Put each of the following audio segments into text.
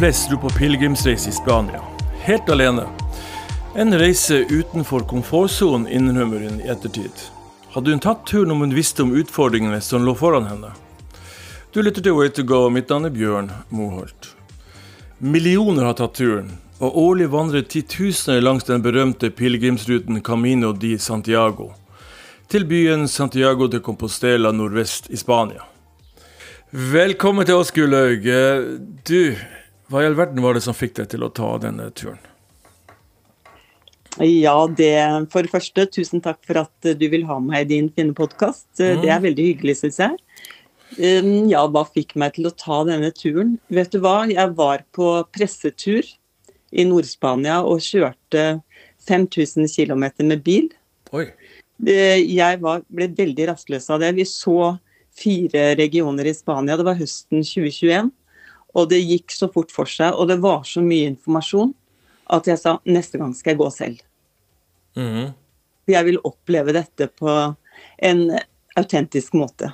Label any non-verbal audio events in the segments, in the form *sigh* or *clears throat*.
Gullaug dro på pilegrimsreise i Spania, helt alene. En reise utenfor komfortsonen, innrømmer hun i ettertid. Hadde hun tatt turen om hun visste om utfordringene som lå foran henne? Du lytter til Way to go, mitt navn er Bjørn Moholt. Millioner har tatt turen, og årlig vandrer titusener langs den berømte pilegrimsruten Camino di Santiago, til byen Santiago de Compostela nordvest i Spania. Velkommen til oss, Gullaug. Du, hva i all verden var det som fikk deg til å ta denne turen? Ja, det For det første, tusen takk for at du vil ha meg i din fine podkast. Mm. Det er veldig hyggelig, syns jeg. Um, ja, hva fikk meg til å ta denne turen? Vet du hva, jeg var på pressetur i Nord-Spania og kjørte 5000 km med bil. Oi. Jeg var, ble veldig rastløs av det. Vi så fire regioner i Spania. Det var høsten 2021. Og det gikk så fort for seg, og det var så mye informasjon at jeg sa neste gang skal jeg gå selv. Mm. Jeg vil oppleve dette på en autentisk måte.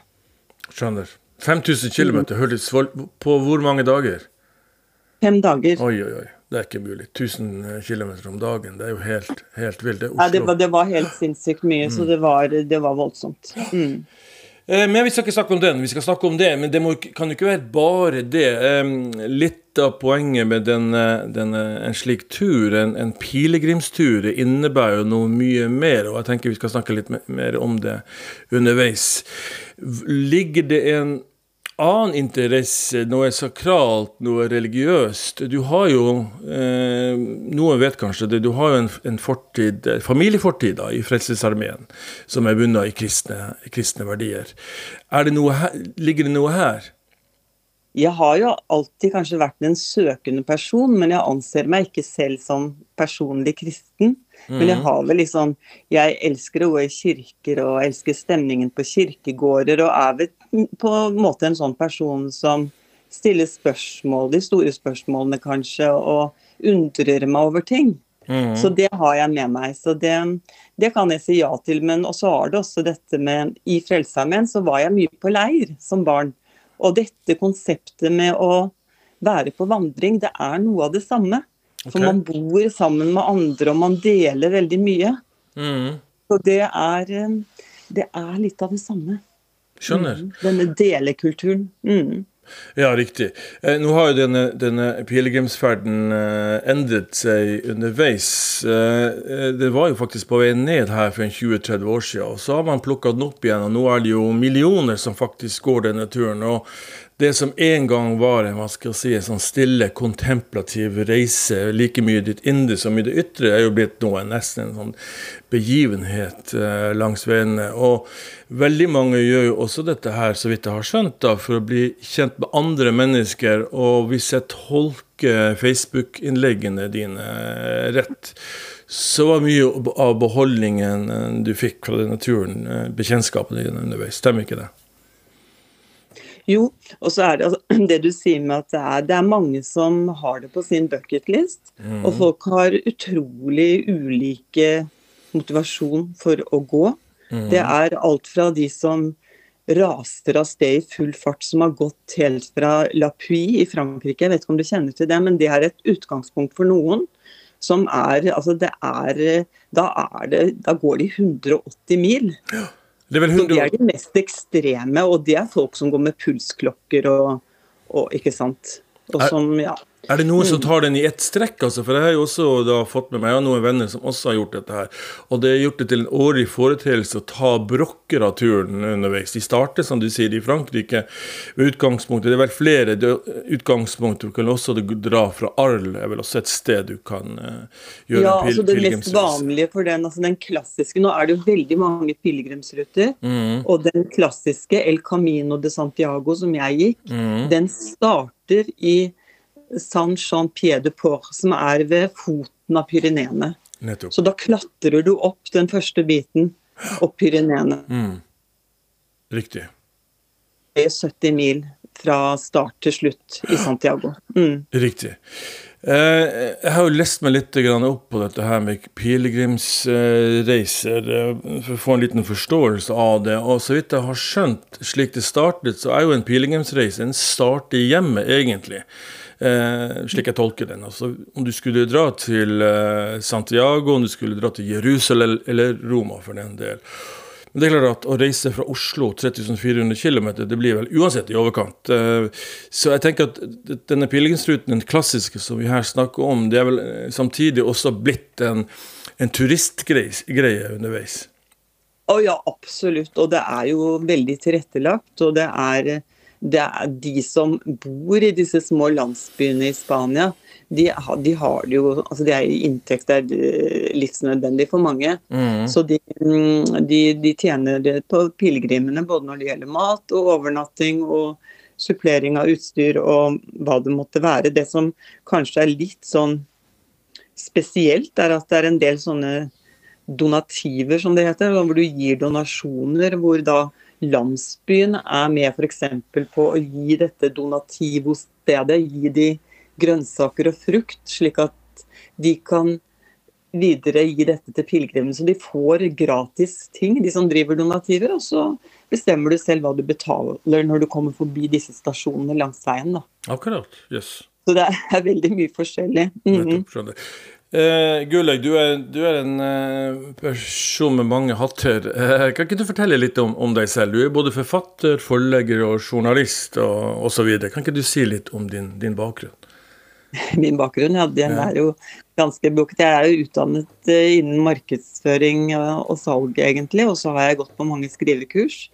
Skjønner. 5000 km høres på hvor mange dager? Fem dager. Oi, oi, oi. Det er ikke mulig. 1000 km om dagen, det er jo helt, helt vilt. Det, ja, det, var, det var helt sinnssykt mye, mm. så det var, det var voldsomt. Mm. Eh, men vi skal ikke snakke om den, vi skal snakke om det. Men det må, kan jo ikke være bare det. Litt av poenget med den, den, en slik tur, en, en pilegrimstur, innebærer jo noe mye mer. Og jeg tenker vi skal snakke litt mer om det underveis. Ligger det en annen interesse, noe sakralt, noe religiøst. Du har jo eh, Noen vet kanskje det, du har jo en, en fortid, familiefortid da, i Frelsesarmeen som er bundet i kristne, kristne verdier. Det her, ligger det noe her? Jeg har jo alltid kanskje vært en søkende person, men jeg anser meg ikke selv som personlig kristen. Mm. Men jeg mm. har vel liksom Jeg elsker å gå i kirker og elsker stemningen på kirkegårder, og er vel på en måte en sånn person som stiller spørsmål, de store spørsmålene kanskje, og undrer meg over ting. Mm. Så det har jeg med meg. Så det, det kan jeg si ja til. Men også har det også dette med I Frelsesarmeen så var jeg mye på leir som barn. Og dette konseptet med å være på vandring, det er noe av det samme. Okay. For man bor sammen med andre, og man deler veldig mye. Mm. Så det er, eh, det er litt av det samme. Skjønner. Mm. Denne delekulturen. Mm. Ja, riktig. Eh, nå har jo denne, denne pilegrimsferden eh, endret seg underveis. Eh, det var jo faktisk på vei ned her for en 20-30 år siden, og så har man plukka den opp igjen, og nå er det jo millioner som faktisk går denne turen. og det som en gang var en hva skal jeg si, en sånn stille, kontemplativ reise, like mye ditt indre som i det ytre, er jo blitt nå nesten en sånn begivenhet eh, langs veiene. Og veldig mange gjør jo også dette her, så vidt jeg har skjønt, da, for å bli kjent med andre mennesker. Og hvis jeg tolker Facebook-innleggene dine rett, så var mye av beholdningen du fikk fra naturen, turen, eh, bekjentskapene dine underveis. Stemmer ikke det? Jo, og så er det altså, *clears throat* det du sier med at det er, det er, mange som har det på sin bucketlist. Mm. Og folk har utrolig ulike motivasjon for å gå. Mm. Det er alt fra de som raster av sted i full fart, som har gått helt fra La Puy i Frankrike. Jeg vet ikke om du kjenner til det, men det er et utgangspunkt for noen. Som er Altså, det er Da, er det, da går de 180 mil. Ja. Det er, 100... Så de er de mest ekstreme, og det er folk som går med pulsklokker og, og ikke sant. Og som, ja. Er det noen som tar den i ett strekk? Altså? For jeg har jo også da fått med meg jeg har noen venner som også har gjort dette her. Og det er gjort det til en årlig foreteelse å ta brokker av turen underveis. De starter, som du sier, i Frankrike ved utgangspunktet. Det er vel flere utgangspunkt. Du kan også dra fra Arl, er vel også et sted du kan uh, gjøre ja, en altså Det mest vanlige for den, altså den klassiske Nå er det jo veldig mange pilegrimsruter. Mm. Og den klassiske El Camino de Santiago som jeg gikk, mm. den starter i San Jean-Pied-de-Port, som er ved foten av Pyreneene. Så da klatrer du opp den første biten, opp Pyreneene. Mm. Riktig. Det er 70 mil fra start til slutt i Santiago. Mm. Riktig. Eh, jeg har jo lest meg litt opp på dette her med pilegrimsreiser, eh, for å få en liten forståelse av det. Og så vidt jeg har skjønt, slik det startet, så er jo en pilegrimsreise en start i hjemmet, egentlig. Eh, slik jeg tolker den. Altså, om du skulle dra til Santiago, om du skulle dra til Jerusalem eller Roma, for den del. Men det er klart at å reise fra Oslo 3400 km, det blir vel uansett i overkant. Eh, så jeg tenker at denne pilegrimsruten, den klassiske som vi her snakker om, det er vel eh, samtidig også blitt en, en turistgreie underveis. Å ja, absolutt. Og det er jo veldig tilrettelagt. Og det er, det er de som bor i disse små landsbyene i Spania, de, de, har det jo altså det er Inntekt er eh, livsnødvendig for mange. Mm. Så de, mm, de, de, tjener det på pilegrimene både når det gjelder mat og overnatting og supplering av utstyr og hva det måtte være. Det som kanskje er litt sånn spesielt, er at det er en del sånne donativer, som det heter, hvor du gir donasjoner, hvor da landsbyen er med f.eks. på å gi dette donativostedet, gi de grønnsaker og frukt, slik at de kan videre gi dette til pilegrimene. Så de får gratis ting, de som driver donativer. Og så bestemmer du selv hva du betaler når du kommer forbi disse stasjonene langs veien. Da. Akkurat, yes. Så det er veldig mye forskjellig. Mm -hmm. Eh, Gulløy, du, du, er en uh, person med mange hatter. Uh, kan ikke du fortelle litt om, om, deg selv? Du er både forfatter, forlegger og journalist og osv. Kan ikke du si litt om din, din bakgrunn? *laughs* min bakgrunn. Ja, den er jo ganske bukket. Jeg er jo utdannet innen markedsføring og salg, egentlig. Og så har jeg gått på mange skrivekurs.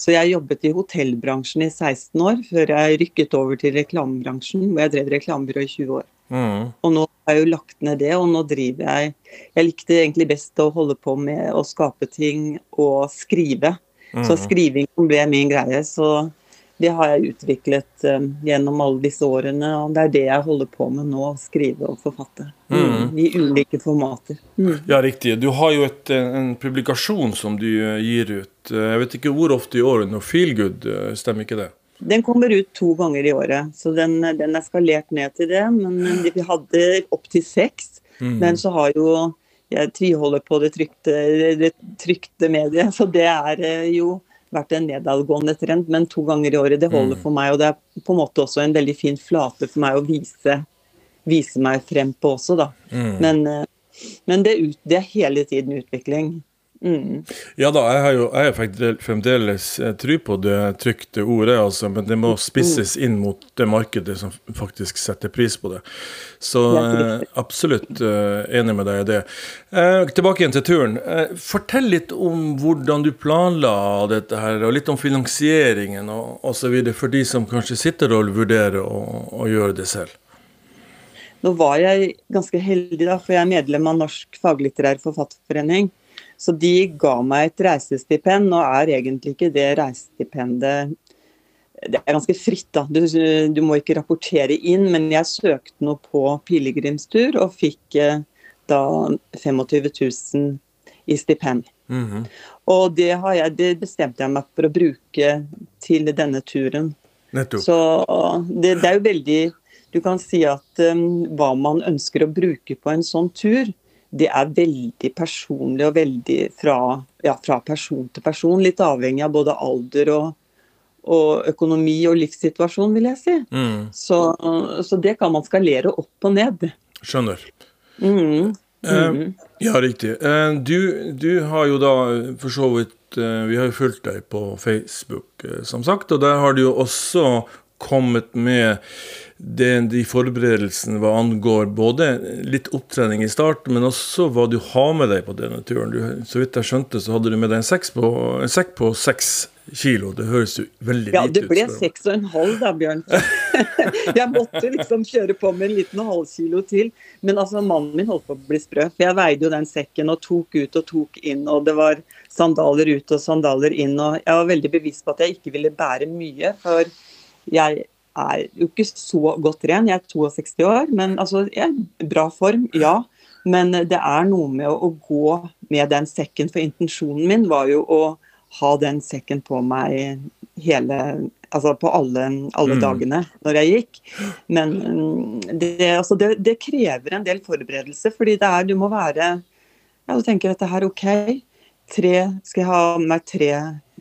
Så jeg jobbet i hotellbransjen i 16 år, før jeg rykket over til reklamebransjen, hvor jeg drev reklamebyrå i 20 år. Mm. Og nå har jeg jo lagt ned det, og nå driver jeg Jeg likte egentlig best å holde på med å skape ting og skrive. Mm. Så skriving ble min greie. Så det har jeg utviklet um, gjennom alle disse årene. Og det er det jeg holder på med nå, å skrive og forfatte. Mm. I ulike formater. Mm. Ja, riktig. Du har jo et, en publikasjon som du eh, gir ut. Eh, jeg vet ikke hvor ofte i året. Noe feelgood, stemmer ikke det? Den kommer ut to ganger i året, så den, den er skalert ned til det. Men vi hadde opptil seks. Mm. Men så har jo jeg tviholder på det trykte, det trykte mediet, så det er jo vært en nedadgående trend, men to ganger i året, det holder mm. for meg. Og det er på en måte også en veldig fin flate for meg å vise, vise meg frem på også, da. Mm. Men, eh, men det, det, er hele tiden utvikling. Mm. Ja da, jeg har jo jeg har fremdeles eh, tro på det trykte ordet, altså, men det må spisses inn mot det markedet som faktisk setter pris på det. Så det absolutt eh, enig med deg i det. Eh, tilbake igjen til turen. Eh, fortell litt om hvordan du planla dette her, og litt om finansieringen og osv. for de som kanskje sitter og vurderer å gjøre det selv. Nå var jeg ganske heldig, da, for jeg er medlem av Norsk faglitterær forfatterforening. Så de ga meg et reisestipend. Nå er egentlig ikke det reisestipendet det er ganske fritt, da. Du, du, må ikke rapportere inn, men jeg søkte noe på pilegrimstur og fikk eh, da 25 000 i stipend. Mm -hmm. Og det, jeg, det, bestemte jeg meg for å bruke til denne turen. Nettopp. Så det, det, er jo veldig Du kan si at um, hva man ønsker å bruke på en sånn tur, det er veldig personlig og veldig fra, ja, fra person til person. Litt avhengig av både alder og, og økonomi og livssituasjon, vil jeg si. Mm. Så, så, det kan man skalere opp og ned. Skjønner. Mm. Mm. Eh, ja, riktig. Eh, du, du, har jo da for så vidt eh, Vi har jo fulgt deg på Facebook, eh, som sagt, og der har du jo også kommet med det, de forberedelsene hva angår både litt opptrening i starten, men også hva du har med deg på denne turen. Du, så vidt jeg skjønte, så hadde du med deg en, på, en sekk på seks kilo. Det høres jo veldig ja, lite ut. Ja, det ble seks og en halv da, Bjørn. *laughs* jeg måtte liksom kjøre på med en liten halvkilo til. Men altså, mannen min holdt på å bli sprø. For jeg veide jo den sekken og tok ut og tok inn, og det var sandaler ut og sandaler inn. Og jeg var veldig bevisst på at jeg ikke ville bære mye. for jeg er jo ikke så godt ren. Jeg er 62 år, men altså, jeg er bra form, ja. Men det er noe med å, å, gå med den sekken, for intensjonen min var jo å ha den sekken på meg hele, altså på alle, alle Mm. dagene når jeg gikk. Men mm, det, altså det, det krever en del forberedelse, fordi det er, du må være Ja, du tenker dette her, OK. Tre, skal jeg ha med meg tre,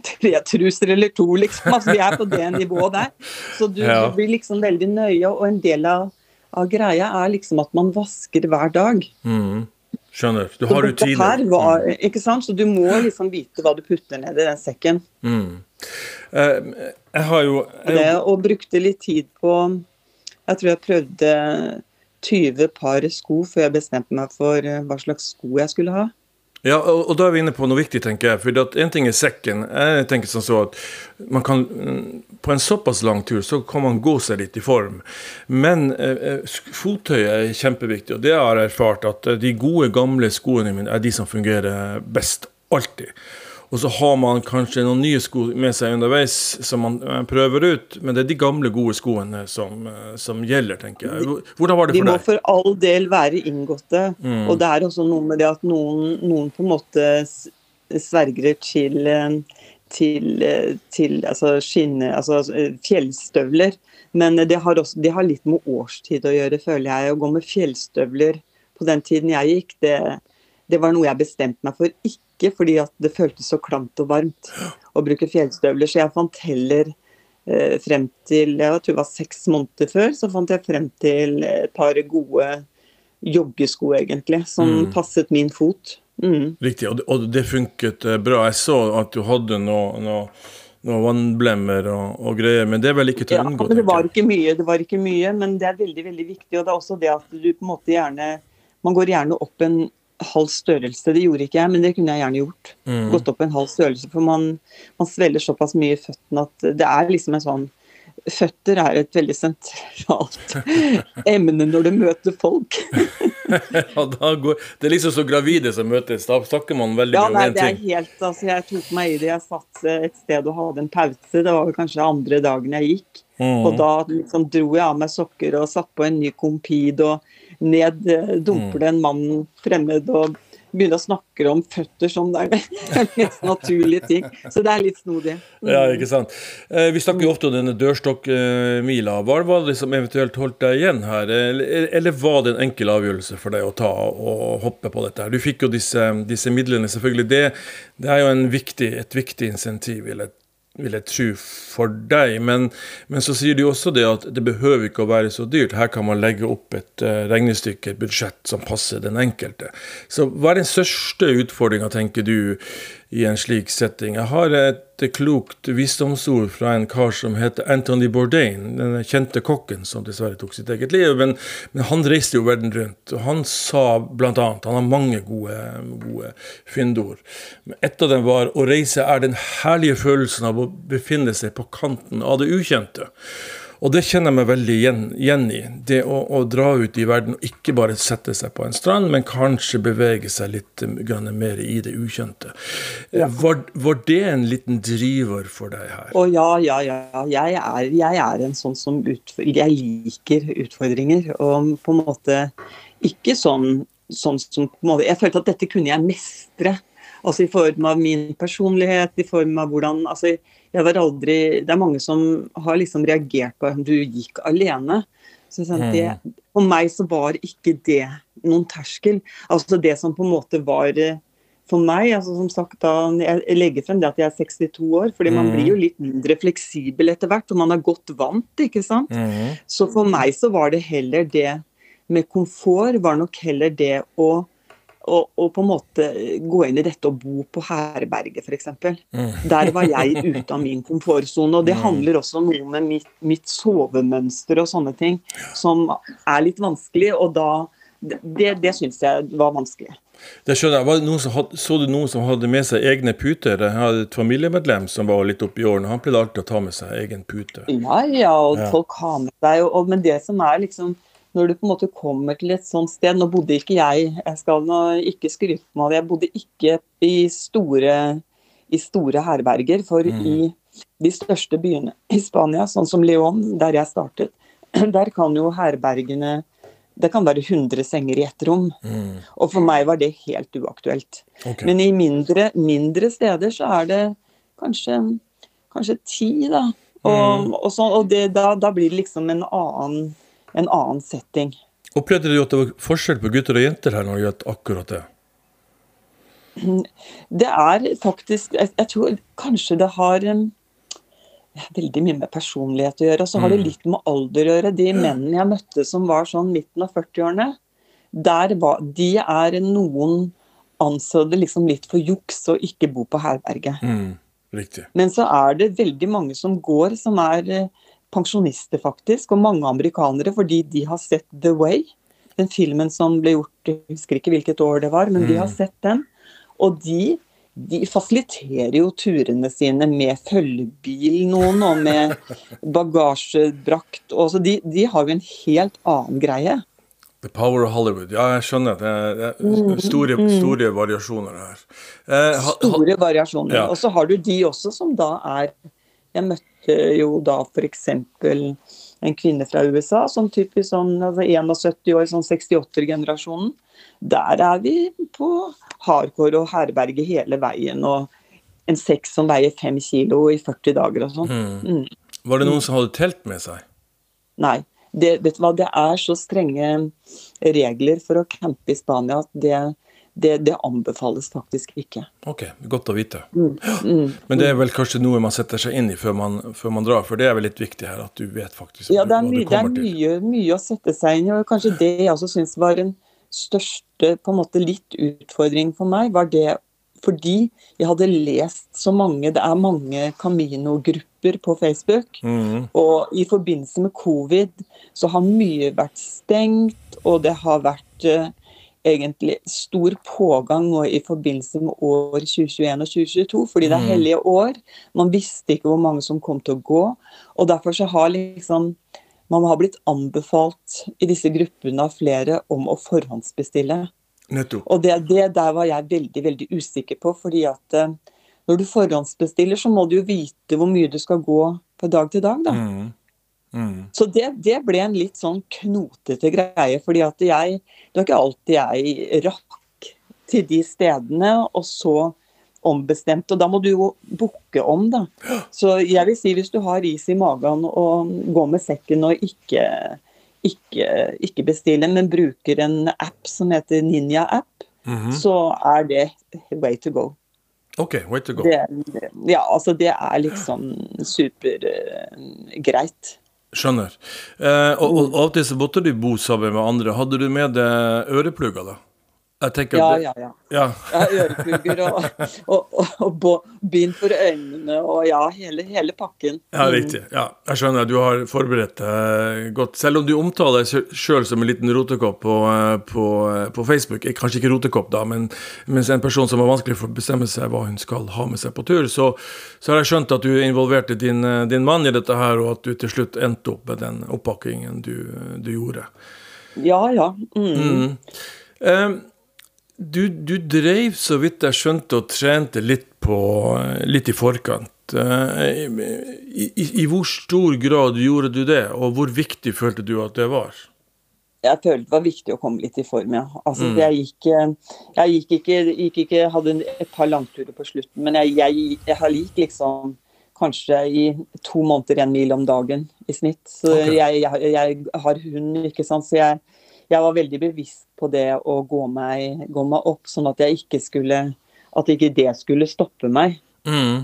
tre truser eller to, liksom? Altså, vi er på det nivået der. Så du, Ja. du blir liksom veldig nøye, og en del av, av greia er liksom at man vasker hver dag. Mm. Skjønner. Du har rutiner. var, ikke sant? Så du må liksom vite hva du putter ned i den sekken. Mm. Uh, jeg har jo Og, det, og brukte litt tid på Jeg tror jeg prøvde 20 par sko før jeg bestemte meg for eh, hva slags sko jeg skulle ha. Ja, og, da er vi inne på noe viktig, tenker jeg. For én ting er sekken. Jeg tenker sånn så at man kan mm, På en såpass lang tur så kan man gå seg litt i form. Men eh, eh, fottøyet er kjempeviktig, og det har jeg erfart at eh, de gode, gamle skoene mine er de som fungerer best. Alltid. Og så har man kanskje noen nye sko med seg underveis som man eh, prøver ut, men det er de gamle, gode skoene som, eh, som gjelder, tenker jeg. Hvordan var det De for må for all del være inngåtte. Mm. Og det er også noe med det at noen, noen på en måte sverger til, eh, til, til altså skinne, altså fjellstøvler. Men det har, også, det har litt med årstid å gjøre, føler jeg. Å gå med fjellstøvler på den tiden jeg gikk, det, det var noe jeg bestemte meg for ikke fordi at det føltes så klamt og varmt å bruke fjellstøvler. Så jeg fant heller eh, frem til jeg tror det var seks måneder før, så fant jeg frem til et par gode joggesko, egentlig, som Mm. passet min fot. Mm. Riktig, og det, og det funket eh, bra. Jeg så at du hadde noe, noe, noen vannblemmer og, og greier, men det er vel ikke til å unngå? men det var ikke mye, det var ikke mye, men det er veldig veldig viktig. Og det er også det at du på en måte gjerne Man går gjerne opp en halv størrelse. Det gjorde ikke jeg, men det kunne jeg gjerne gjort. Mm. Gått opp en halv størrelse, for man, man svelger såpass mye i føttene at det er liksom en sånn Føtter er et veldig sentralt *laughs* emne når du møter folk. *laughs* Ja, da går, det er liksom så gravide som møtes. Da snakker man veldig Ja, mye om nei, én det er helt, altså Jeg tok meg i det. Jeg satt eh, et sted og hadde en pause. Det var vel kanskje andre dagen jeg gikk. Mm. Og da liksom dro jeg av meg sokker og satt på en ny Compede, og ned eh, dumper det en mann fremmed og begynner å snakke om føtter som det er mest *laughs* naturlige ting. Så det er litt snodig. Ja, ikke sant. Eh, vi snakker jo ofte om denne dørstokkmila. Hva var det som eventuelt holdt deg igjen her? Eller, eller var det en enkel avgjørelse for deg å ta og hoppe på dette? her? Du fikk jo disse, disse midlene, selvfølgelig. Det, det er jo en viktig, et viktig insentiv, vil jeg, vil jeg tro, for deg. Men, men så sier du også det at det behøver ikke å være så dyrt. Her kan man legge opp et eh, regnestykke, et budsjett, som passer den enkelte. Så hva er den største utfordringa, tenker du, i en slik setting? Jeg har et klokt visdomsord fra en kar som heter Anthony Bourdain, den kjente kokken som dessverre tok sitt eget liv. Men, men han reiste jo verden rundt, og han sa annet Han har mange gode, gode fyndord. Et av dem var å reise er den herlige følelsen av å befinne seg på kanten av det ukjente. Og det kjenner jeg meg veldig igjen, i. Det å, å dra ut i verden og ikke bare sette seg på en strand, men kanskje bevege seg litt um, mer i det ukjente. Ja. Var, var det en liten driver for deg her? Å ja, ja, ja. Jeg er, jeg er en sånn som utfordrer Jeg liker utfordringer. Og på en måte ikke sånn, sånn som på en måte, Jeg følte at dette kunne jeg mestre. Altså i form av min personlighet, i form av hvordan altså jeg var aldri, Det er mange som har liksom reagert på om du gikk alene. Så sånn, det, for meg så var ikke det noen terskel. Altså det som på en måte var eh, for meg, altså som sagt da, Jeg legger frem det at jeg er 62 år, fordi man Mhm. blir jo litt mindre fleksibel etter hvert, og man er godt vant, ikke sant. Mhm. Så for meg så var det heller det med komfort, var nok heller det å å, å på en måte gå inn i dette og bo på herberget, f.eks. Mhm. Der var jeg ute av min komfortsone. Og det handler også om noe med mitt, mitt sovemønster og sånne ting som er litt vanskelig. Og da Det, det syns jeg var vanskelig. Det skjønner jeg. Hadde, så du noen som hadde med seg egne puter? Jeg hadde et familiemedlem som var litt oppi årene. Han pleide alltid å ta med seg egen pute. Ja, ja, og Ja. folk har med seg Og, og, men det som er liksom Når du på en måte kommer til et sånt sted Nå bodde ikke jeg, jeg skal nå ikke skryte med det, jeg bodde ikke i store, i store herberger. For Mm. i de største byene i Spania, sånn som León, der jeg startet, *clears throat* der kan jo herbergene Det kan være 100 senger i ett rom. Mm. Og for meg var det helt uaktuelt. Okay. Men i mindre, mindre steder så er det kanskje, kanskje ti, da. Og, og, så, og det, da, da, blir det liksom en annen, en annen setting. Opplevde du at det var forskjell på gutter og jenter her når det gjaldt akkurat det? *clears throat* Det er faktisk Jeg, jeg tror kanskje det har um, veldig mye med personlighet å gjøre. Og så har det mm. litt med alder å gjøre. De mennene jeg møtte som var sånn midten av 40-årene, de er noen anså det liksom litt for juks å ikke bo på herberget. Mm, Men så er det veldig mange som går, som er eh, pensjonister, faktisk. Og mange amerikanere, fordi de har sett The Way. Den filmen som ble gjort, jeg husker ikke hvilket år det var, men mm. de har mm. sett den. Og de, de fasiliterer jo turene sine med følgebil, noen, og med bagasjebrakt. Og de, de har jo en helt annen greie. The Power of Hollywood. Ja, jeg skjønner. Det er, det er mm, store, mm. store, variasjoner her. Eh, ha, store variasjoner. Ja. Og så har du de også som da er Jeg møtte jo da f.eks. en kvinne fra USA som typisk sånn altså 71 år, sånn 68-generasjonen. Der er vi på hardcore og herberge hele veien. Og en seks som veier fem kilo i 40 dager og sånn. Mm. mm. Var det noen som hadde telt med seg? Nei det, vet du hva, det er så strenge regler for å campe i Spania at det, det, det, anbefales faktisk ikke. Ok, godt å vite. Mm, mm, Men det er vel kanskje noe man setter seg inn i før man, før man, drar, for det er vel litt viktig her at du vet faktisk ja, det mye, hva du kommer til. Det er mye, mye, å sette seg inn i, og kanskje det jeg også syns var den største på en måte litt utfordring for meg, var det fordi jeg hadde lest så mange Det er mange Camino-grupper på Facebook. Mm. Og i forbindelse med covid så har mye vært stengt, og det har vært uh, egentlig stor pågang nå i forbindelse med år 2021 og 2022, fordi det er mm. hellige år. Man visste ikke hvor mange som kom til å gå. Og derfor så har liksom man har blitt anbefalt i disse gruppene av flere om å forhåndsbestille. Nettopp. Og det, det, der var jeg veldig veldig usikker på. fordi at uh, når du forhåndsbestiller, så må du jo vite hvor mye du skal gå fra dag til dag. da. Mm. Mm. Så det, det, ble en litt sånn knotete greie. fordi at jeg Det var ikke alltid jeg rakk til de stedene, og så ombestemt. Og da må du jo booke om, da. Så jeg vil si hvis du har is i magen og går med sekken og ikke ikke, ikke bestiller, men bruker en app som heter Ninja App, mm -hmm. så er det way to go. Ok, way to go. Det, ja, altså det er liksom supergreit. Uh, Skjønner. Eh, og, og, av og til så måtte du bo sammen med andre. Hadde du med deg øreplugger, da? Jeg tenker ja, det, ja, ja, ja. ja. Øreplugger og, og, og, og, bind for øynene og ja, hele, hele, pakken. Ja, riktig. Ja, jeg skjønner. Du har forberedt deg godt. Selv om du omtaler deg sjøl som en liten rotekopp på, på, på, Facebook, kanskje ikke rotekopp, da, men mens en person som har vanskelig for å bestemme seg hva hun skal ha med seg på tur, så, så har jeg skjønt at du involverte din, din, mann i dette her, og at du til slutt endte opp med den oppakkingen du, du gjorde. Ja, ja. Mm. Mm. Um, du, du, drev, så vidt jeg skjønte, og trente litt, på, litt i forkant. Eh, I, i, I, hvor stor grad gjorde du det, og hvor viktig følte du at det var? Jeg følte det var viktig å komme litt i form, ja. Altså, mm. jeg, gikk, jeg gikk, ikke, gikk ikke, hadde et par langturer på slutten, men jeg, jeg, jeg har lik liksom kanskje i to måneder en mil om dagen i snitt. Så okay. jeg, jeg, har hund, ikke sant. Så jeg, jeg var veldig bevisst på det å gå meg, gå meg opp, sånn at jeg ikke skulle At ikke det skulle stoppe meg. Mm.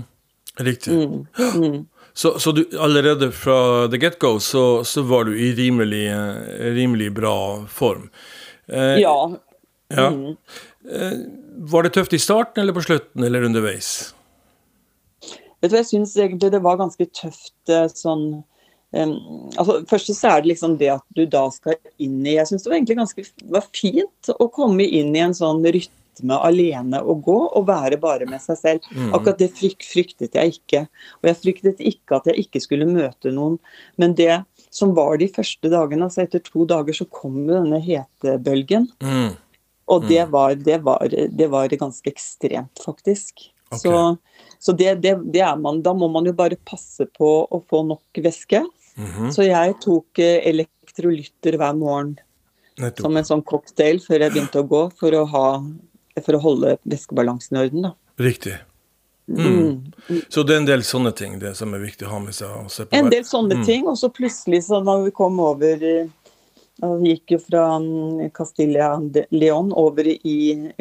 Riktig. Mm. Mm. Så, så, du, allerede fra the get-go så, så, var du i rimelig, rimelig bra form? Eh, ja. ja. Mm. Eh, var det tøft i starten eller på slutten eller underveis? Vet du, Jeg syns egentlig det var ganske tøft eh, sånn Um, altså, først så er det liksom det at du da skal inn i Jeg syns det var egentlig ganske var fint å komme inn i en sånn rytme alene og gå, og være bare med seg selv. Mm. Akkurat det frykt, fryktet jeg ikke. Og jeg fryktet ikke at jeg ikke skulle møte noen. Men det som var de første dagene, altså etter to dager, så kom jo denne hetebølgen. Mm. Og det mm. var, det, var, det var, ganske ekstremt, faktisk. Okay. Så, så det, det, det, er man. Da må man jo bare passe på å få nok væske. Mm -hmm. Så jeg tok eh, elektrolytter hver morgen Nettopp. som en sånn cocktail før jeg begynte å gå, for å, ha, for å holde væskebalansen i orden. da. Riktig. Mm. Så det er en del sånne ting det som er viktig å ha med seg. og se på En del sånne ting, og så plutselig så når vi kom over Vi gikk jo fra Castilla de León over i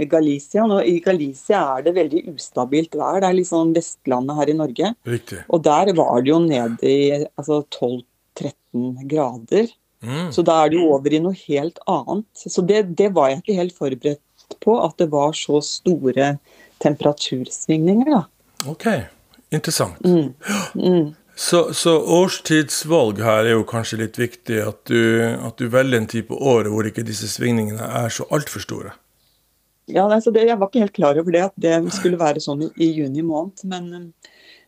Galicia. og I Galicia er det veldig ustabilt vær. Det er litt sånn Vestlandet her i Norge. Riktig. Og der var det jo nede i altså 12-13 grader. Mm. Så da er det jo over i noe helt annet. Så det, det var jeg ikke helt forberedt på, at det var så store temperatursvingninger, da. Ok, interessant. Mm. *gasps* Mm. Så, så årstidsvalg her er jo kanskje litt viktig. At du, at du velger en tid på året hvor ikke disse svingningene er så altfor store. Ja, altså det, Jeg var ikke helt klar over det, at det skulle være sånn i, juni måned. Men,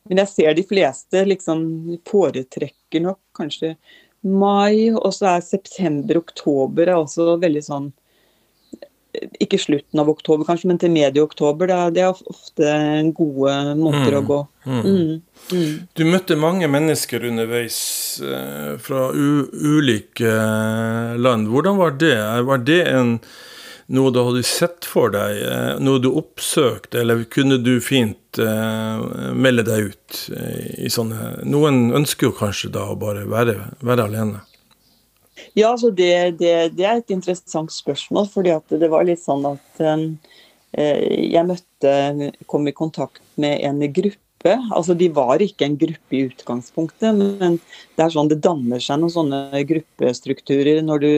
men jeg ser de fleste liksom foretrekker nok kanskje mai, og så er september-oktober er også veldig sånn Ikke slutten av oktober, kanskje, men til medio oktober. Det er, det er ofte gode måneder å gå. Mm. Mm. Du møtte mange mennesker underveis eh, fra u ulike eh, land. Hvordan var det? Var det en, noe du hadde sett for deg, eh, noe du oppsøkte, eller kunne du fint eh, melde deg ut i sånne Noen ønsker jo kanskje da å bare være, være alene. Ja, altså det, det, det er et interessant spørsmål. fordi at det var litt sånn at eh, jeg møtte, kom i kontakt med en gruppe. altså De var ikke en gruppe i utgangspunktet, men det er sånn det danner seg noen sånne gruppestrukturer når du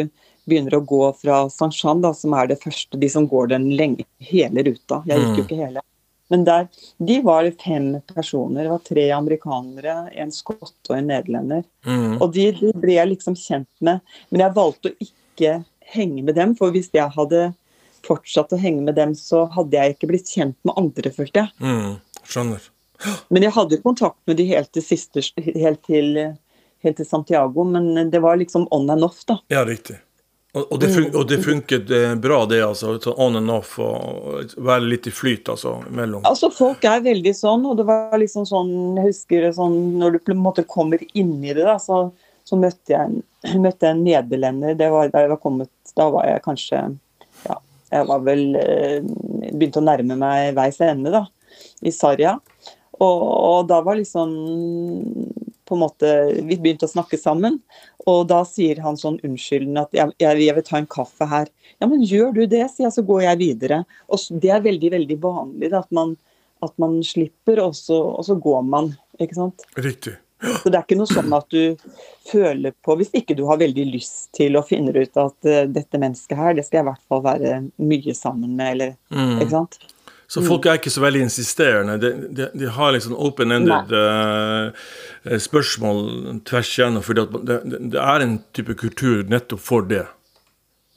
begynner å gå fra Saint-Jean, som er det første, de som går den lenge, hele ruta. Jeg gikk jo ikke hele. Men der, de var fem personer. Det var tre amerikanere, en skotte og en nederlender. Mm. Og de, de ble jeg liksom kjent med. Men jeg valgte å ikke henge med dem, for hvis jeg hadde fortsatt å henge med dem, så hadde jeg ikke blitt kjent med andre, følte jeg. Mm. Skjønner. Men jeg hadde kontakt med de helt til siste, helt til, helt til Santiago, men det var liksom on and off, da. Ja, riktig. Og, og, det, fun og det funket eh, bra, det, altså? On and off, og være litt i flyt, altså? Mellom Altså, folk er veldig sånn, og det var liksom sånn Jeg husker sånn Når du på en måte kommer inn i det, da, så, så møtte jeg en, *clears throat* møtte en nederlender. Det var da jeg var kommet Da var jeg kanskje Ja, jeg var vel eh, Begynte å nærme meg veis ende, da. I Sarja. Og, og da var liksom på en måte, Vi begynte å snakke sammen, og da sier han sånn unnskyldende at jeg, jeg, jeg vil ta en kaffe her. Ja, men gjør du det, sier jeg, så går jeg videre. Og Det er veldig veldig vanlig da, at man, at man slipper, og så, og så går man. ikke sant? Riktig. Så Det er ikke noe sånn at du føler på Hvis ikke du har veldig lyst til å finne ut at uh, dette mennesket her, det skal jeg i hvert fall være mye sammen med, eller Mm. Ikke sant? Så folk er ikke så veldig insisterende. De, de, de har liksom open-ended uh, spørsmål tvers igjennom. For det, det, er en type kultur nettopp for det.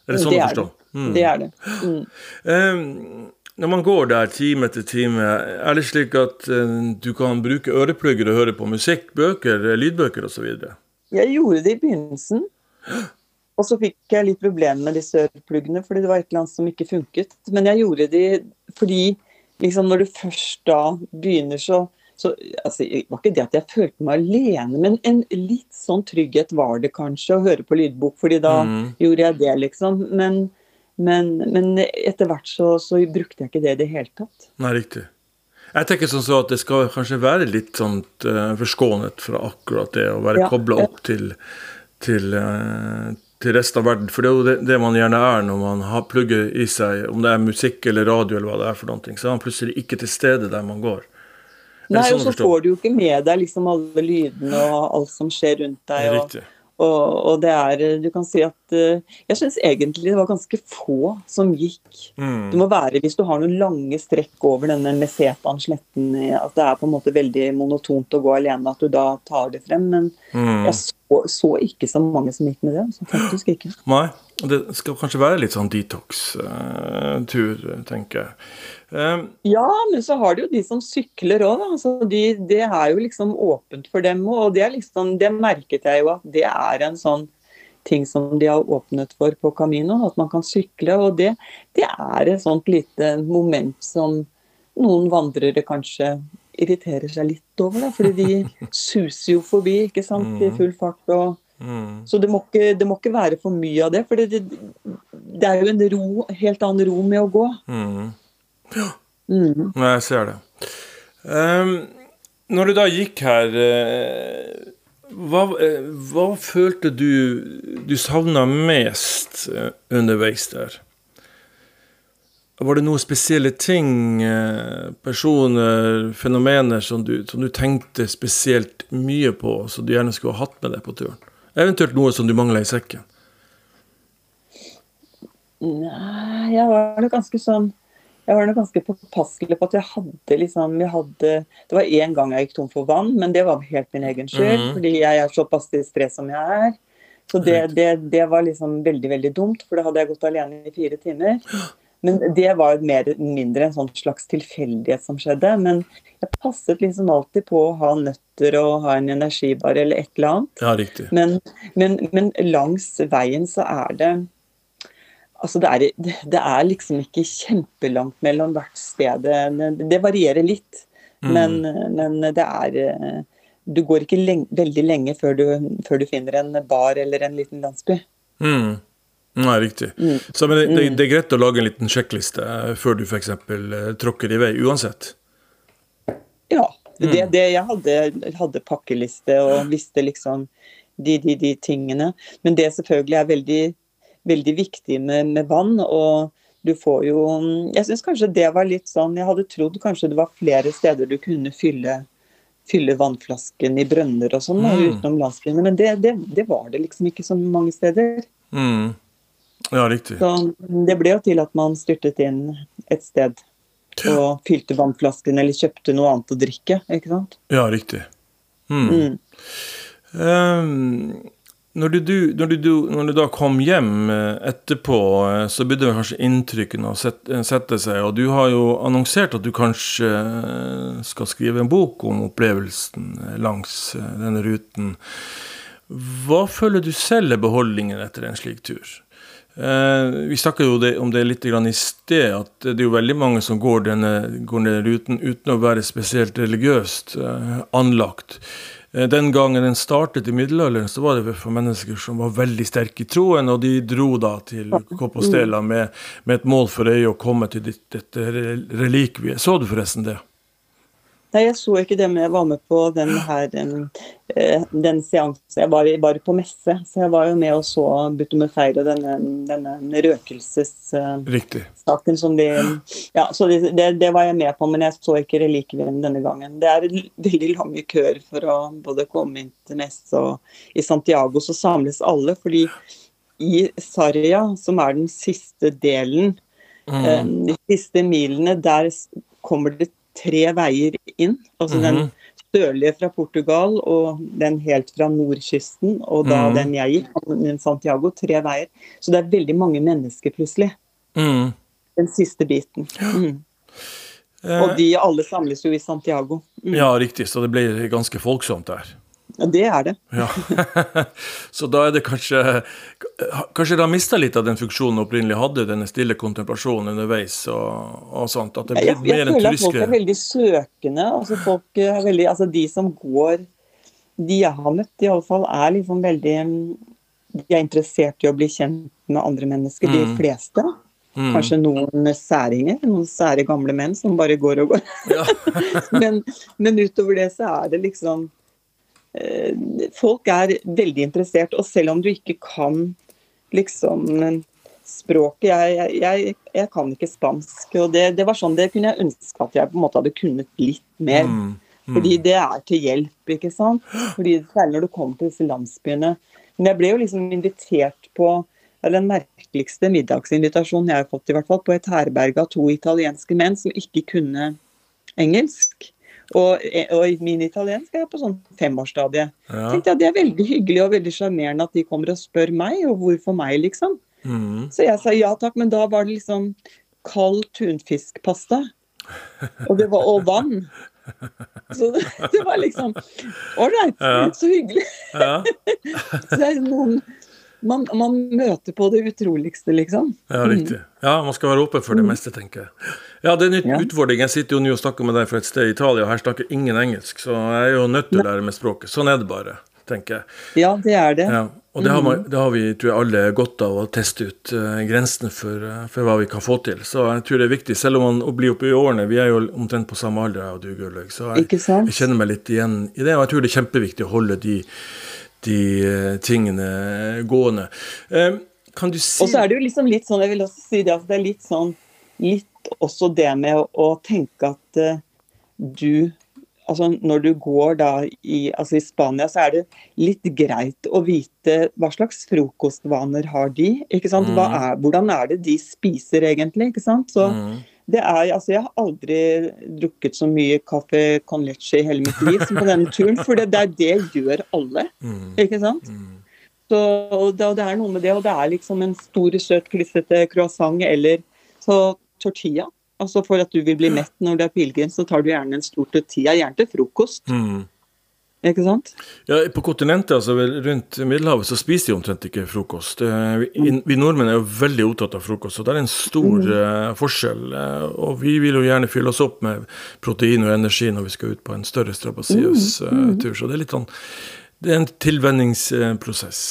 Er det sånn Det å forstå? Mm. Det er det. Mm. Um, når man går der time etter time, er det slik at uh, du kan bruke øreplugger og høre på musikk, bøker, lydbøker osv.? Jeg gjorde det i begynnelsen. Og så fikk jeg litt problemer med disse ørepluggene, fordi det var et eller annet som ikke funket. Men jeg gjorde det fordi liksom når du først da begynner, så, så altså, Det var ikke det at jeg følte meg alene, men en litt sånn trygghet var det kanskje å høre på lydbok, fordi da Mm. gjorde jeg det, liksom. Men, men, men etter hvert så, så brukte jeg ikke det i det hele tatt. Nei, riktig. Jeg tenker sånn så at det skal kanskje være litt sånn eh, forskånet fra akkurat det å være Ja, kobla opp til, til, eh, til resten av verden. For det er jo det, det man gjerne er når man har plugger i seg, om det er musikk eller radio eller hva det er for noe, så er man plutselig ikke til stede der man går. Nei, sånn og så får du jo ikke med deg liksom alle lydene og alt som skjer rundt deg. Og. Og, og det er Du kan si at eh, Jeg syns egentlig det var ganske få som gikk. Mm. må være hvis du har noen lange strekk over denne Mesetaen-sletten, eh, at det er på en måte veldig monotont å gå alene, at du da tar det frem. Men Mm. jeg så, så ikke så mange som gikk med det. Så faktisk ikke. Nei, det skal kanskje være litt sånn detox-tur, tenker jeg. Um, Ja, men så har du jo de som sykler òg, da. Altså, de, det er jo liksom åpent for dem òg. Og det, liksom, det merket jeg jo at det er en sånn ting som de har åpnet for på Camino. At man kan sykle. Og det, det er et sånt lite moment som noen vandrere kanskje irriterer seg litt over. Da, fordi de *laughs* suser jo forbi ikke sant, i full fart. og mm. så det må, ikke, det må ikke være for mye av det. For det, det, er jo en ro, helt annen ro med å gå. Mm. Mm. Jeg ser det. Um, når du da gikk her, hva, hva følte du du savna mest underveis der? Var det noen spesielle ting, personer, fenomener som du, som du tenkte spesielt mye på, som du gjerne skulle ha hatt med deg på turen? Eventuelt noe som du mangla i sekken? Nei, jeg var nok ganske sånn jeg var nok ganske påpasselig på at jeg hadde liksom jeg hadde, Det var én gang jeg gikk tom for vann, men det var helt min egen skyld. Mm -hmm. Fordi jeg er såpass distré som jeg er. Så det, det, det, var liksom veldig veldig dumt, for da hadde jeg gått alene i fire timer. *gasps* Men det var mer mindre en sånn slags tilfeldighet som skjedde. Men jeg passet liksom alltid på å ha nøtter og ha en energibar eller et eller annet. Ja, riktig. Men, men, men langs veien så er det Altså det, er, det er liksom ikke kjempelangt mellom hvert sted. Det, varierer litt. Mm. Men, men, det er Du går ikke lenge, veldig lenge før du, før du, finner en bar eller en liten landsby. Mm. Nei, riktig. Mm. Så men det, det, mm. det, er greit å lage en liten sjekkliste før du f.eks. Eh, tråkker i vei, uansett? Ja. Det, mm. det, jeg hadde, hadde pakkeliste og visste liksom de, de, de tingene. Men det selvfølgelig er veldig veldig viktig med, med vann. og du får jo Jeg syns kanskje det var litt sånn Jeg hadde trodd kanskje det var flere steder du kunne fylle, fylle vannflasken i brønner og sånn, mm. utenom landsbyene. Men det, det, det, var det liksom ikke så mange steder. Mm. Ja, riktig. Så det ble jo til at man styrtet inn et sted og fylte vannflasken eller kjøpte noe annet å drikke. ikke sant? Ja, riktig. Mm. mm. Um, når du, når, du, når du, da kom hjem eh, etterpå, eh, så begynte kanskje inntrykkene å sette, sette, seg. Og du har jo annonsert at du kanskje eh, skal skrive en bok om opplevelsen langs denne ruten. Hva føler du selv er beholdningen etter en slik tur? Eh, vi snakket jo om det litt i sted, at det er jo veldig mange som går denne, går denne ruten uten å være spesielt religiøst eh, anlagt. Eh, den gangen den startet i middelalderen, så var det for mennesker som var veldig sterke i troen, og de dro da til Compostela med, med et mål for øye å komme til dette relikviet. Så du forresten det? Nei, jeg så ikke det, men jeg var med på den her eh, den seansen. Jeg var bare på messe, så jeg var jo med og så Butumefeir og denne, denne røkelsessaken som de Ja, så det, det, var jeg med på, men jeg så ikke relikvien denne gangen. Det er veldig lange køer for å både komme inn til messe og i Santiago så samles alle, fordi i Sarja, som er den siste delen, mm. Eh, de siste milene, der kommer det tre veier inn. Altså mm -hmm. den mhm. sørlige fra Portugal og den helt fra nordkysten, og da mm. den jeg gikk, Santiago. Tre veier. Så det er veldig mange mennesker, plutselig. Mm. Den siste biten. Mm. Og de alle samles jo i Santiago. Mm. Ja, riktig. Så det blir ganske folksomt der. Ja, det er det. *laughs* ja. *laughs* Så da er det kanskje Kanskje det har mista litt av den funksjonen opprinnelig hadde, denne stille kontemplasjonen underveis og, og sånt? At det blir jeg, jeg, jeg føler at folk er veldig søkende. altså folk er veldig, altså De som går De jeg har møtt, i alle fall, er liksom veldig De er interessert i å bli kjent med andre mennesker, mm. de fleste. Mm. Kanskje noen særinger, noen sære gamle menn som bare går og går. Ja. *laughs* men, men utover det så er det liksom Eh, folk er veldig interessert. Og selv om du ikke kan liksom språket jeg, jeg, jeg, kan ikke spansk. og det, det, var sånn, det kunne jeg ønske at jeg på en måte hadde kunnet litt mer. Mm, mm. Fordi det er til hjelp, ikke sant. Fordi Særlig når du kommer til disse landsbyene. Men jeg ble jo liksom invitert på den merkeligste middagsinvitasjonen jeg har fått, i hvert fall, på et herberg av to italienske menn som ikke kunne engelsk. Og, og min italiensk er på sånn femårsstadie. Ja. Tenkte jeg Det er veldig hyggelig og veldig sjarmerende at de kommer og spør meg, og hvorfor meg, liksom. Mm. Så jeg sa ja takk, men da var det liksom kald tunfiskpasta. Og det var og vann. Så det, det var liksom Ålreit, ja. så hyggelig. Ja. *laughs* så det er noen man, man, møter på det utroligste, liksom. Ja, riktig. Ja, man skal være åpen for det mm. meste, tenker jeg. Ja, det er en ja. utfordring. Jeg sitter jo nå og snakker med deg fra et sted i Italia, og her snakker ingen engelsk, så jeg er jo nødt til å lære meg språket. Sånn er det bare. tenker jeg. Ja, det er det. Ja. Og det har, man, det har, vi tror jeg, alle godt av å teste ut uh, grensene for, uh, for, hva vi kan få til. Så jeg tror det er viktig, selv om man blir oppe i årene Vi er jo omtrent på samme alder, jeg og du, Gulløy. Så jeg, jeg, kjenner meg litt igjen i det. Og jeg tror det er kjempeviktig å holde de, de uh, tingene gående. kan du si Og så er det jo liksom litt sånn, jeg vil også si det, at det er litt sånn Litt også det med å, å tenke at du altså når du går da i, altså i Spania, så er det litt greit å vite hva slags frokostvaner har de. ikke sant? Mm. Er, hvordan er det de spiser egentlig? ikke sant? Så mm. Det er, altså Jeg har aldri drukket så mye kaffe con leche i hele mitt liv som på denne turen. For det, det, det gjør alle. Mm. ikke sant? Så og det, og det, er noe med det, og det er liksom en stor, søt, klissete croissant eller så tortilla. Altså For at du vil bli mett når du er pilegrim, så tar du gjerne en stor tortilla, gjerne til frokost. Mm. Ikke sant? Ja, På kontinentet, altså rundt Middelhavet, så spiser de omtrent ikke frokost. Vi, vi, nordmenn er jo veldig opptatt av frokost, og det er en stor mm. uh, forskjell. Uh, og vi vil jo gjerne fylle oss opp med protein og energi når vi skal ut på en større strabasiøs uh, tur. Så det er litt sånn Det er en tilvenningsprosess,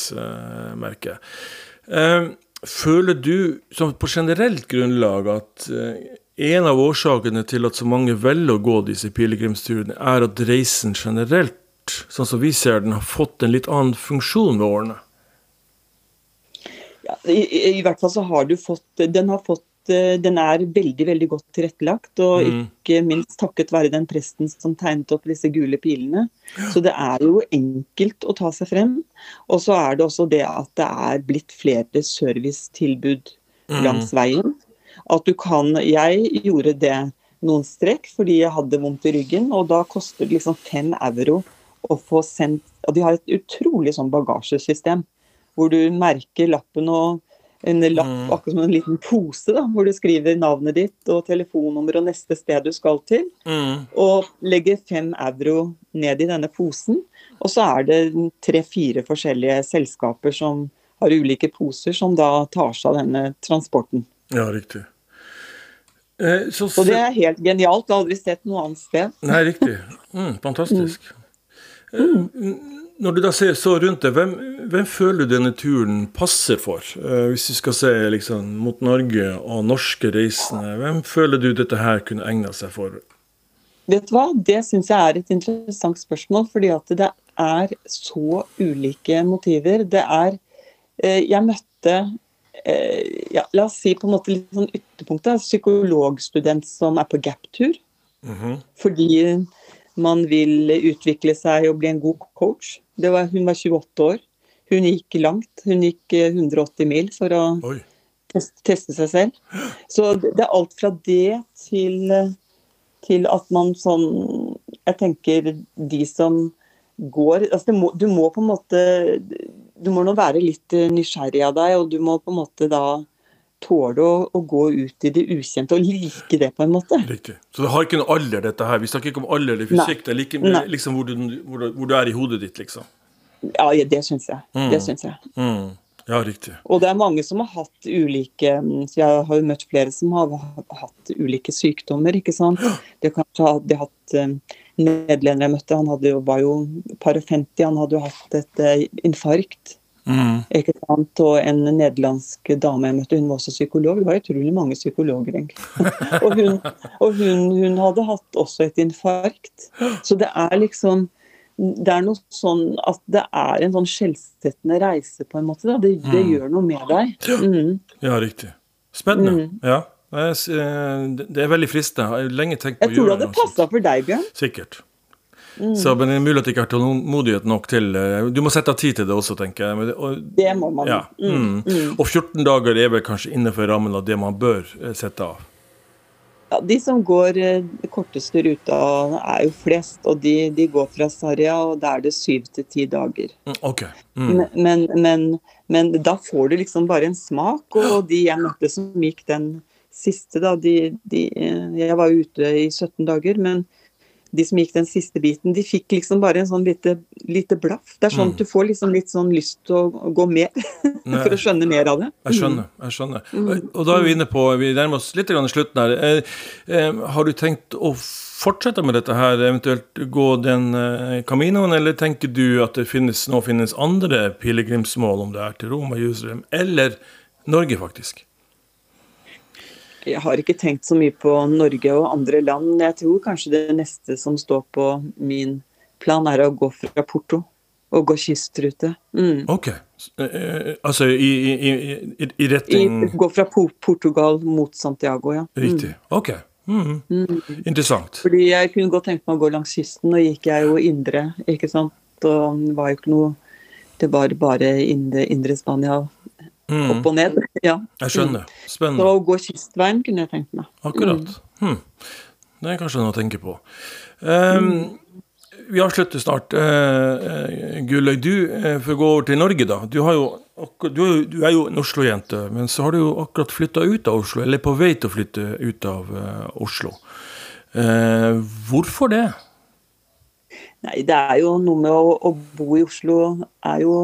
merker jeg. føler du, som på generelt grunnlag, at en av årsakene til at så mange velger å gå disse pilegrimsturene, er at reisen generelt, sånn som vi ser den, har fått en litt annen funksjon med årene? Ja, i, i, hvert fall så har du fått Den har fått eh, den er veldig veldig godt tilrettelagt, og mm. ikke minst takket være den presten som tegnet opp disse gule pilene. Så det er jo enkelt å ta seg frem. Og så er det også det at det er blitt flere servicetilbud mm. langs veien. At du kan Jeg gjorde det noen strekk fordi jeg hadde vondt i ryggen, og da koster det liksom fem euro å få sendt Og de har et utrolig sånn bagasjesystem hvor du merker lappen og en lapp, mm. akkurat som en liten pose, da, hvor du skriver navnet ditt og telefonnummer og neste sted du skal til. Mm. Og legger fem euro ned i denne posen. Og så er det tre-fire forskjellige selskaper som har ulike poser, som da tar seg av denne transporten. Ja, riktig. Eh, så, og det er helt genialt. Jeg har aldri sett noe annet sted. Nei, riktig. Mm, fantastisk. Mm. Eh, når du da ser så rundt deg, hvem, hvem, føler du denne turen passer for? Eh, hvis du skal se liksom, mot Norge og norske reisende, hvem føler du dette her kunne egna seg for? Vet du hva, det syns jeg er et interessant spørsmål, fordi at det er så ulike motiver. Det er Jeg møtte Eh, ja, La oss si på en måte litt sånn ytterpunktet. Psykologstudent som er på gap-tur. Mm -hmm. Fordi man vil utvikle seg og bli en god coach. Var, hun var 28 år. Hun gikk langt. Hun gikk 180 eh, mil for å teste, teste, seg selv. Så det er alt fra det til, til at man sånn Jeg tenker de som går altså må, Du må på en måte du må nå være litt eh, nysgjerrig av deg, og du må på en måte da tåle å, å, gå ut i det ukjente og like det, på en måte. Riktig. Så det har ikke noe alder, dette her? Vi snakker ikke om alder eller fysikk, Nei. det er like, liksom hvor du, hvor, hvor du, er i hodet ditt, liksom? Ja, det syns jeg. Mm. Det syns jeg. Mm. Ja, riktig. Og det er mange som har hatt ulike så Jeg har jo møtt flere som har hatt ulike sykdommer, ikke sant. De har kanskje de har hatt um, nederlender jeg møtte, han hadde, var jo par og 50, han hadde jo hatt et uh, infarkt. Mm. Ikke sant? Og en nederlandsk dame jeg møtte, hun var også psykolog. Det var utrolig mange psykologer, egentlig. *laughs* og hun, og hun, hun, hadde hatt også et infarkt. Så det er liksom Det er noe sånn at det er en sånn skjellsettende reise, på en måte. Det, det mm. gjør noe med deg. Mm. Ja, riktig. Spennende. Mm. Ja. Eh, det er veldig fristende. Jeg har lenge tenkt på å gjøre det. Jeg tror det hadde passa for deg, Bjørn. Sikkert. Mm. Så, men det er mulig at jeg ikke har tålmodighet nok til eh, Du må sette av tid til det også, tenker jeg. Og, det må man. Ja. Mm. mm. Mm. Og 14 dager er vel kanskje innenfor rammen av det man bør eh, sette av? Ja, De som går de korteste ruta, er jo flest. Og de, de går fra Sarja, og da er det syv til ti dager. Mm, ok. Men, men, men, men, da får du liksom bare en smak. Og de jeg møtte som gikk den siste, da, de, de, Jeg var ute i 17 dager, men de som gikk den siste biten, de fikk liksom bare en sånn lite, lite blaff. Det er sånn mm. du får liksom litt sånn lyst til å gå mer, *laughs* for å skjønne mer av det. Jeg skjønner. jeg skjønner. Mm. Og da er vi inne på, vi nærmer oss litt grann slutten her. Eh, eh, har du tenkt å fortsette med dette her, eventuelt gå den eh, Caminoen, eller tenker du at det finnes, nå finnes andre pilegrimsmål, om det er til Roma, Jerusalem eller Norge, faktisk? Jeg har ikke tenkt så mye på Norge og andre land. Jeg tror kanskje det neste som står på min plan, er å gå fra Porto og gå kystrute. Mm. Ok. Uh, altså i, i, i, i retning I, Gå fra Portugal mot Santiago, ja. Riktig. Mm. Ok. Mm. Mm. Interessant. Fordi jeg kunne godt tenkt meg å gå langs kysten, og gikk jeg jo indre, ikke sant. Og var jo ikke noe Det var bare indre, indre Spania. Mm. Opp og ned. *laughs* Ja. Jeg skjønner. Spennende. Så å gå kystveien kunne jeg tenkt meg. Akkurat. Hmm. Det er kanskje noe å tenke på. Um, vi avslutter snart. Uh, Gulløy, du uh, får gå over til Norge, da. Du, jo, du, du er jo en Oslo-jente, men så har du jo akkurat flytta ut av Oslo, eller på vei til å flytte ut av uh, Oslo. hvorfor det? Nei, det er jo noe med å, å, bo i Oslo er jo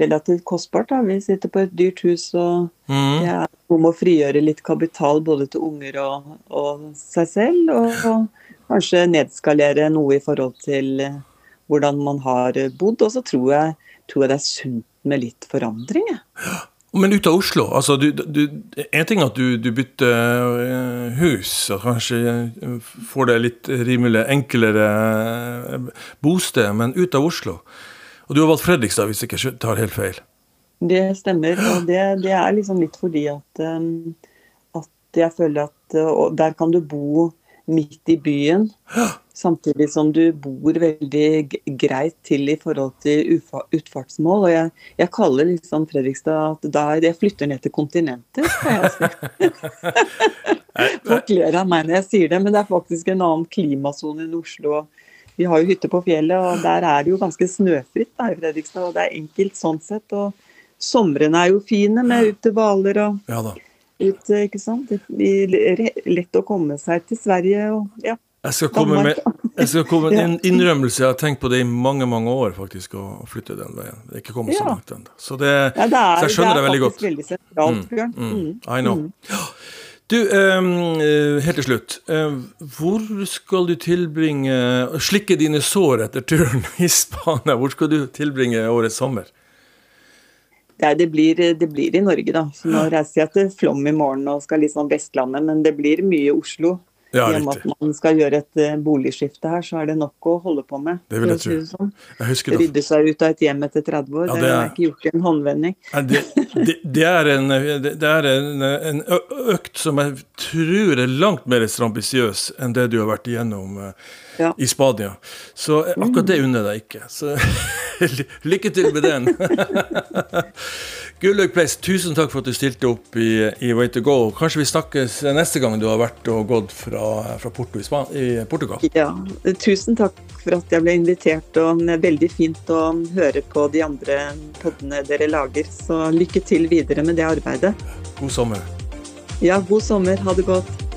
relativt kostbart. da. Vi sitter på et dyrt hus, og mm. det er om å frigjøre litt kapital både til unger og, og seg selv. og, og kanskje nedskalere noe i forhold til eh, hvordan man har bodd. Og så tror jeg, tror jeg det er sunt med litt forandring. Men ut av Oslo. altså du, du, En ting er at du, du bytter eh, hus og kanskje eh, får det litt rimelig enklere bosted, men ut av Oslo. Og du har valgt Fredrikstad, hvis jeg ikke tar helt feil? Det stemmer. Og det, det er liksom litt fordi at, at jeg føler at der kan du bo midt i byen. Samtidig som du bor veldig greit til i forhold til utfartsmål. Og jeg, jeg kaller liksom Fredrikstad at da jeg flytter ned til kontinentet. *laughs* Folk ler av meg når jeg sier det, men det er faktisk en annen klimasone enn Oslo. Vi har jo hytte på fjellet, og der er det jo ganske snøfritt da, i Fredrikstad. Og det er enkelt sånn sett. Og somrene er jo fine med ute hvaler og ja ut, ikke sant. Det lett å komme seg til Sverige og ja. Jeg skal komme med, jeg skal komme med *laughs* en innrømmelse. Jeg har tenkt på det i mange mange år, faktisk, å flytte den veien. Det er ikke kommet så langt ennå. Så, det, ja, det er, så jeg skjønner det, det veldig godt. Veldig sentralt, mm, Bjørn. Mm, mm, I know. Mm. Du, um, helt til slutt. Uh, hvor skal du tilbringe Slikke dine sår etter turen i Spania. Hvor skal du tilbringe årets sommer? Nei, det blir, det blir, i Norge, da. Så nå reiser jeg til Flom i morgen og skal litt sånn Vestlandet, men det blir mye Oslo. Ja, I og med at man skal gjøre et uh, boligskifte her, så er det nok å holde på med. Det vil jeg tro. Sånn. Jeg Rydde seg ut av et hjem etter 30 år. Ja, det, er ikke gjort i en håndvending. Det, det, det, er, en, det er en, en, økt som jeg tror er langt mer strambisiøs enn det du har vært igjennom uh, ja. i Spania. Så akkurat det unner jeg deg ikke. Så *laughs* lykke til med den. *laughs* Gullaug Place, tusen takk for at du stilte opp i, i, Way to go. Kanskje vi snakkes neste gang du har vært og gått fra, fra Porto i, Span i Portugal? Ja, tusen takk for at jeg ble invitert, og det er veldig fint å høre på de andre podene dere lager. Så lykke til videre med det arbeidet. God sommer. Ja, god sommer. Ha det godt.